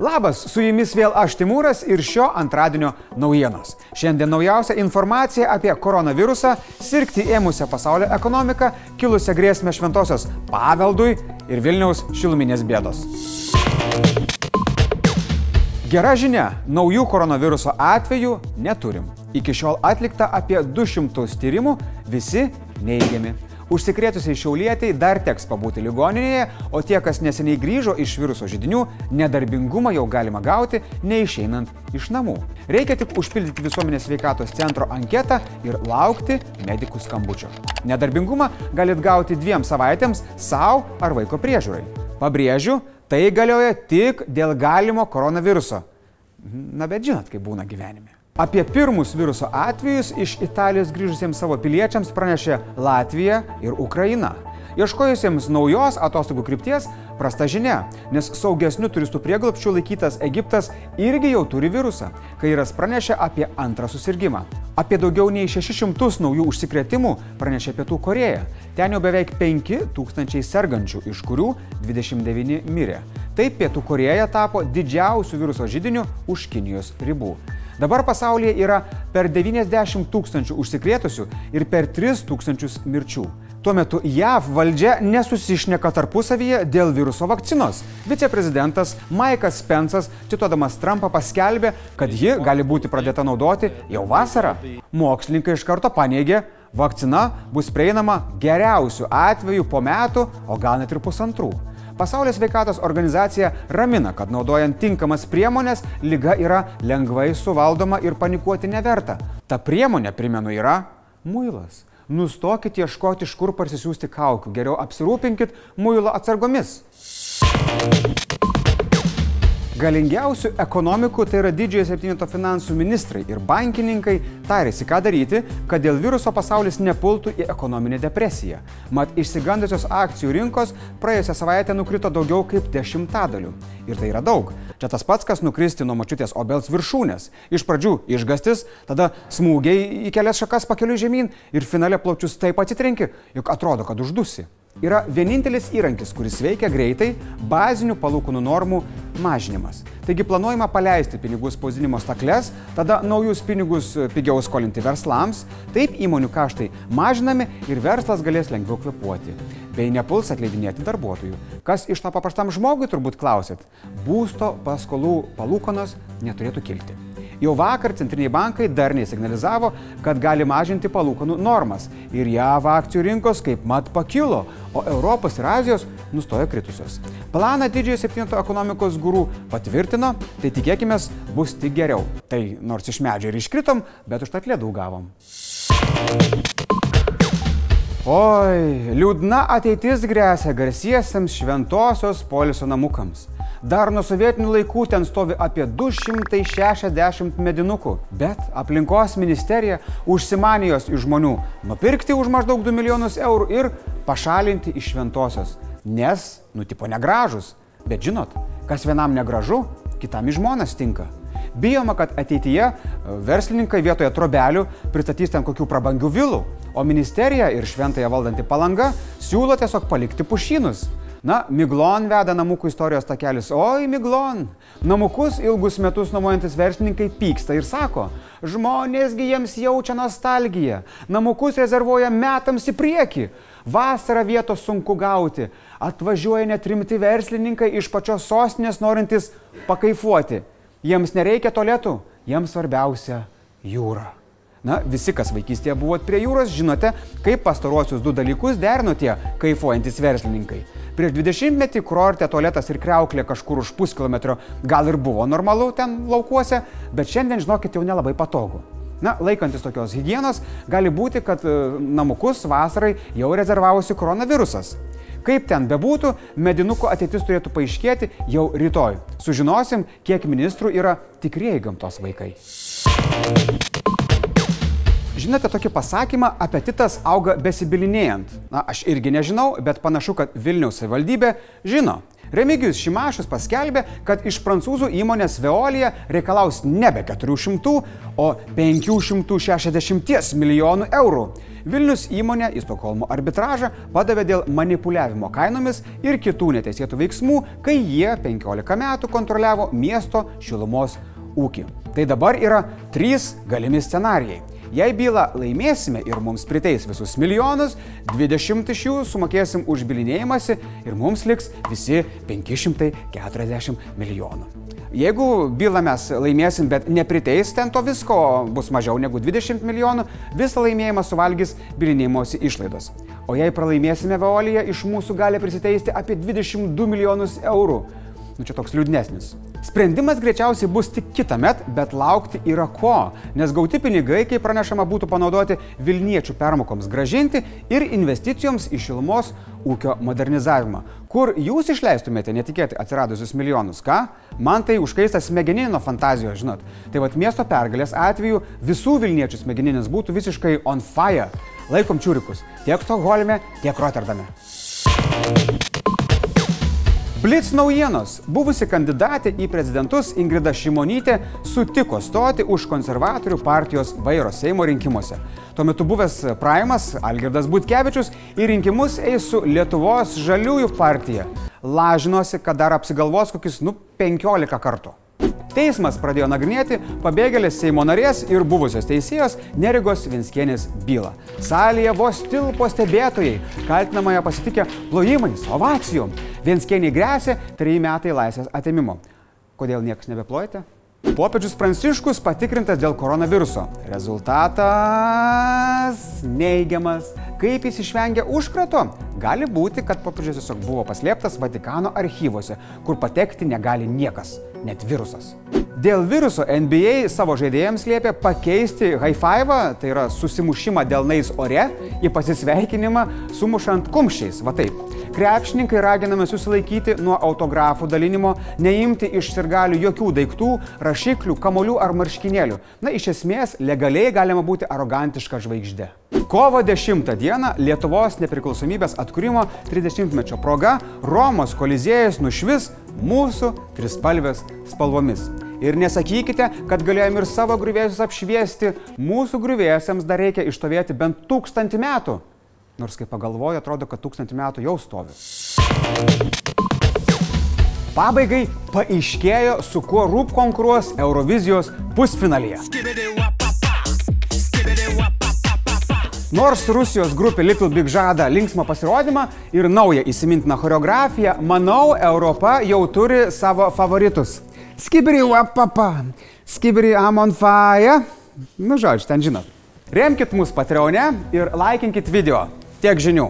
Labas, su jumis vėl aš Timūras ir šio antradienio naujienos. Šiandien naujausia informacija apie koronavirusą, sirgti ėmusią pasaulio ekonomiką, kilusią grėsmę šventosios paveldui ir Vilniaus šiluminės bėdos. Gera žinia, naujų koronaviruso atvejų neturim. Iki šiol atlikta apie 200 tyrimų, visi neigiami. Užsikrėtusiai šiaulietiai dar teks pabūti ligoninėje, o tie, kas neseniai grįžo iš viruso žydinių, nedarbingumą jau galima gauti neišeinant iš namų. Reikia tik užpildyti visuomenės sveikatos centro anketą ir laukti medikų skambučio. Nedarbingumą galit gauti dviem savaitėms savo ar vaiko priežiūrai. Pabrėžiu, tai galioja tik dėl galimo koronaviruso. Na bet žinot, kaip būna gyvenime. Apie pirmus viruso atvejus iš Italijos grįžusiems savo piliečiams pranešė Latvija ir Ukraina. Ieškojusiems naujos atostogų krypties prasta žinia, nes saugesnių turistų prieglapščių laikytas Egiptas irgi jau turi virusą. Kairas pranešė apie antrą susirgymą. Apie daugiau nei 600 naujų užsikrėtimų pranešė Pietų Koreja. Ten jau beveik 5000 sergančių, iš kurių 29 mirė. Taip Pietų Koreja tapo didžiausiu viruso žydiniu už Kinijos ribų. Dabar pasaulyje yra per 90 tūkstančių užsikrėtusių ir per 3 tūkstančius mirčių. Tuo metu JAV valdžia nesusišneka tarpusavyje dėl viruso vakcinos. Viceprezidentas Maikas Spencas, cituodamas Trumpą, paskelbė, kad ji gali būti pradėta naudoti jau vasarą. Mokslininkai iš karto paneigė, vakcina bus prieinama geriausiu atveju po metų, o gal net ir pusantrų. Pasaulio sveikatos organizacija ramina, kad naudojant tinkamas priemonės, lyga yra lengvai suvaldoma ir panikuoti neverta. Ta priemonė, primenu, yra muilas. Nustokit ieškoti, iš kur parsisiųsti kaukių. Geriau apsirūpinkit muilo atsargomis. Galingiausių ekonomikų, tai yra didžiojo septyneto finansų ministrai ir bankininkai, tarėsi, ką daryti, kad dėl viruso pasaulis nepultų į ekonominę depresiją. Mat išsigandusios akcijų rinkos praėjusią savaitę nukrito daugiau kaip dešimtadalių. Ir tai yra daug. Čia tas pats, kas nukristi nuo mačiutės obels viršūnės. Iš pradžių išgastis, tada smūgiai į kelias šakas pakeliu žemyn ir finale plaučius taip atsitrenki, jog atrodo, kad uždusi yra vienintelis įrankis, kuris veikia greitai - bazinių palūkanų normų mažinimas. Taigi planuojama paleisti pinigų spausdinimo stakles, tada naujus pinigus pigiau skolinti verslams, taip įmonių kaštai mažinami ir verslas galės lengviau kvepuoti. Bei nepuls atleidinėti darbuotojų. Kas iš to paprastam žmogui turbūt klausėt? Būsto paskolų palūkanos neturėtų kilti. Jau vakar centriniai bankai darniai signalizavo, kad gali mažinti palūkanų normas ir JAV akcijų rinkos kaip mat pakilo, o Europos ir Azijos nustojo kritusios. Planą didžiojo septinto ekonomikos gurų patvirtino, tai tikėkime bus tik geriau. Tai nors iš medžio ir iškritom, bet užtat ledų gavom. Oi, liūdna ateitis grėsia garsiesiams šventosios poliso namukams. Dar nuo sovietinių laikų ten stovi apie 260 medinukų, bet aplinkos ministerija užsimanė jos iš žmonių nupirkti už maždaug 2 milijonus eurų ir pašalinti iš šventosios. Nes, nu, tipo negražus. Bet žinot, kas vienam negražu, kitam į žmonas tinka. Bijoma, kad ateityje e, verslininkai vietoje trobelių pristatys ten kokių prabangių vilų, o ministerija ir šventąją valdanti palanga siūlo tiesiog palikti pušynus. Na, Miglon veda namukų istorijos takelis. Oi, Miglon. Namukus ilgus metus nuomojantis verslininkai pyksta ir sako, žmonėsgi jiems jaučia nostalgiją. Namukus rezervuoja metams į priekį. Vasarą vietos sunku gauti. Atvažiuoja net rimti verslininkai iš pačios sostinės norintys pakaifuoti. Jiems nereikia tolėtų, jiems svarbiausia jūra. Na, visi, kas vaikystėje buvot prie jūros, žinote, kaip pastaruosius du dalykus derino tie kaifuojantis verslininkai. Prieš 20 metį kurorte tualetas ir kreuklė kažkur už puskilometrio gal ir buvo normalu ten laukuose, bet šiandien, žinokit, jau nelabai patogu. Na, laikantis tokios hygienos, gali būti, kad e, namukus vasarai jau rezervavosi koronavirusas. Kaip ten bebūtų, medinukų ateitis turėtų paaiškėti jau rytoj. Sužinosim, kiek ministrų yra tikrieji gamtos vaikai. Žinote tokį pasakymą, apetitas auga besibilinėjant. Na, aš irgi nežinau, bet panašu, kad Vilniaus savivaldybė žino. Remigijus Šimašius paskelbė, kad iš prancūzų įmonės Veolija reikalaus nebe 400, o 560 milijonų eurų. Vilnius įmonė į Stokholmo arbitražą padavė dėl manipuliavimo kainomis ir kitų neteisėtų veiksmų, kai jie 15 metų kontroliavo miesto šilumos ūkį. Tai dabar yra trys galimi scenarijai. Jei bylą laimėsime ir mums priteis visus milijonus, 20 iš jų sumokėsim už bilinėjimąsi ir mums liks visi 540 milijonų. Jeigu bylą mes laimėsim, bet nepriteis ten to visko, bus mažiau negu 20 milijonų, visą laimėjimą suvalgys bilinėjimosi išlaidos. O jei pralaimėsime Veoliją, iš mūsų gali prisiteisti apie 22 milijonus eurų. Nu čia toks liūdnesnis. Sprendimas greičiausiai bus tik kitą metą, bet laukti yra ko, nes gauti pinigai, kaip pranešama, būtų panaudoti Vilniečių permokoms gražinti ir investicijoms į šilumos ūkio modernizavimą. Kur jūs išleistumėte netikėtai atsiradusius milijonus, ką? Man tai užkaistas smegeninio fantazijos, žinot. Tai vad miesto pergalės atveju visų Vilniečių smegeninis būtų visiškai on fire. Laikom čiūrikus tiek Stokholme, tiek Rotterdame. Blitz naujienos. Buvusi kandidatė į prezidentus Ingrida Šimonytė sutiko stoti už konservatorių partijos vairo Seimo rinkimuose. Tuo metu buvęs Praimas Algirdas Butkevičius į rinkimus eis su Lietuvos žaliųjų partija. Lažinosi, kad dar apsigalvos kokius, nu, 15 kartų. Teismas pradėjo nagrinėti pabėgėlės Seimo narės ir buvusios teisėjos Nerigos Vinskienės bylą. Salėje vos tilpo stebėtojai, kaltinamąją pasitikė plojimais, ovacijom. Vinskieniai grėsė 3 metai laisvės atimimo. Kodėl niekas nebeplojate? Popiežius Pranciškus patikrintas dėl koronaviruso. Rezultatas neigiamas. Kaip jis išvengė užkrato? Gali būti, kad popiežius tiesiog buvo paslėptas Vatikano archyvose, kur patekti negali niekas, net virusas. Dėl viruso NBA savo žaidėjams liepė pakeisti high five, tai yra susimušimą delnais ore, į pasisveikinimą sumušant kumščiais. Va taip. Krepšininkai raginami susilaikyti nuo autografų dalinimo, neimti iš sirgalių jokių daiktų, rašiklių, kamolių ar marškinėlių. Na, iš esmės, legaliai galima būti arogantiška žvaigždė. Kovo 10 dieną Lietuvos nepriklausomybės atkūrimo 30-mečio proga Romos koliziejus nušvis mūsų trispalvės spalvomis. Ir nesakykite, kad galėjom ir savo grįvėsius apšviesti, mūsų grįvėsiams dar reikia ištovėti bent tūkstantį metų. Nors kai pagalvoju, atrodo, kad tūkstantį metų jau stovi. Pabaigai paaiškėjo, su kuo RUP konkuruos Eurovizijos pusfinalyje. Nors Rusijos grupė Little Big žada linksmą pasirodymą ir naują įsimintiną choreografiją, manau, Europa jau turi savo favoritus. Skibri wapapa, skibri amon fire. Nu, žodžiu, ten žinot. Remkit mus Patreon'e ir laikinkit video. Tiek žinių.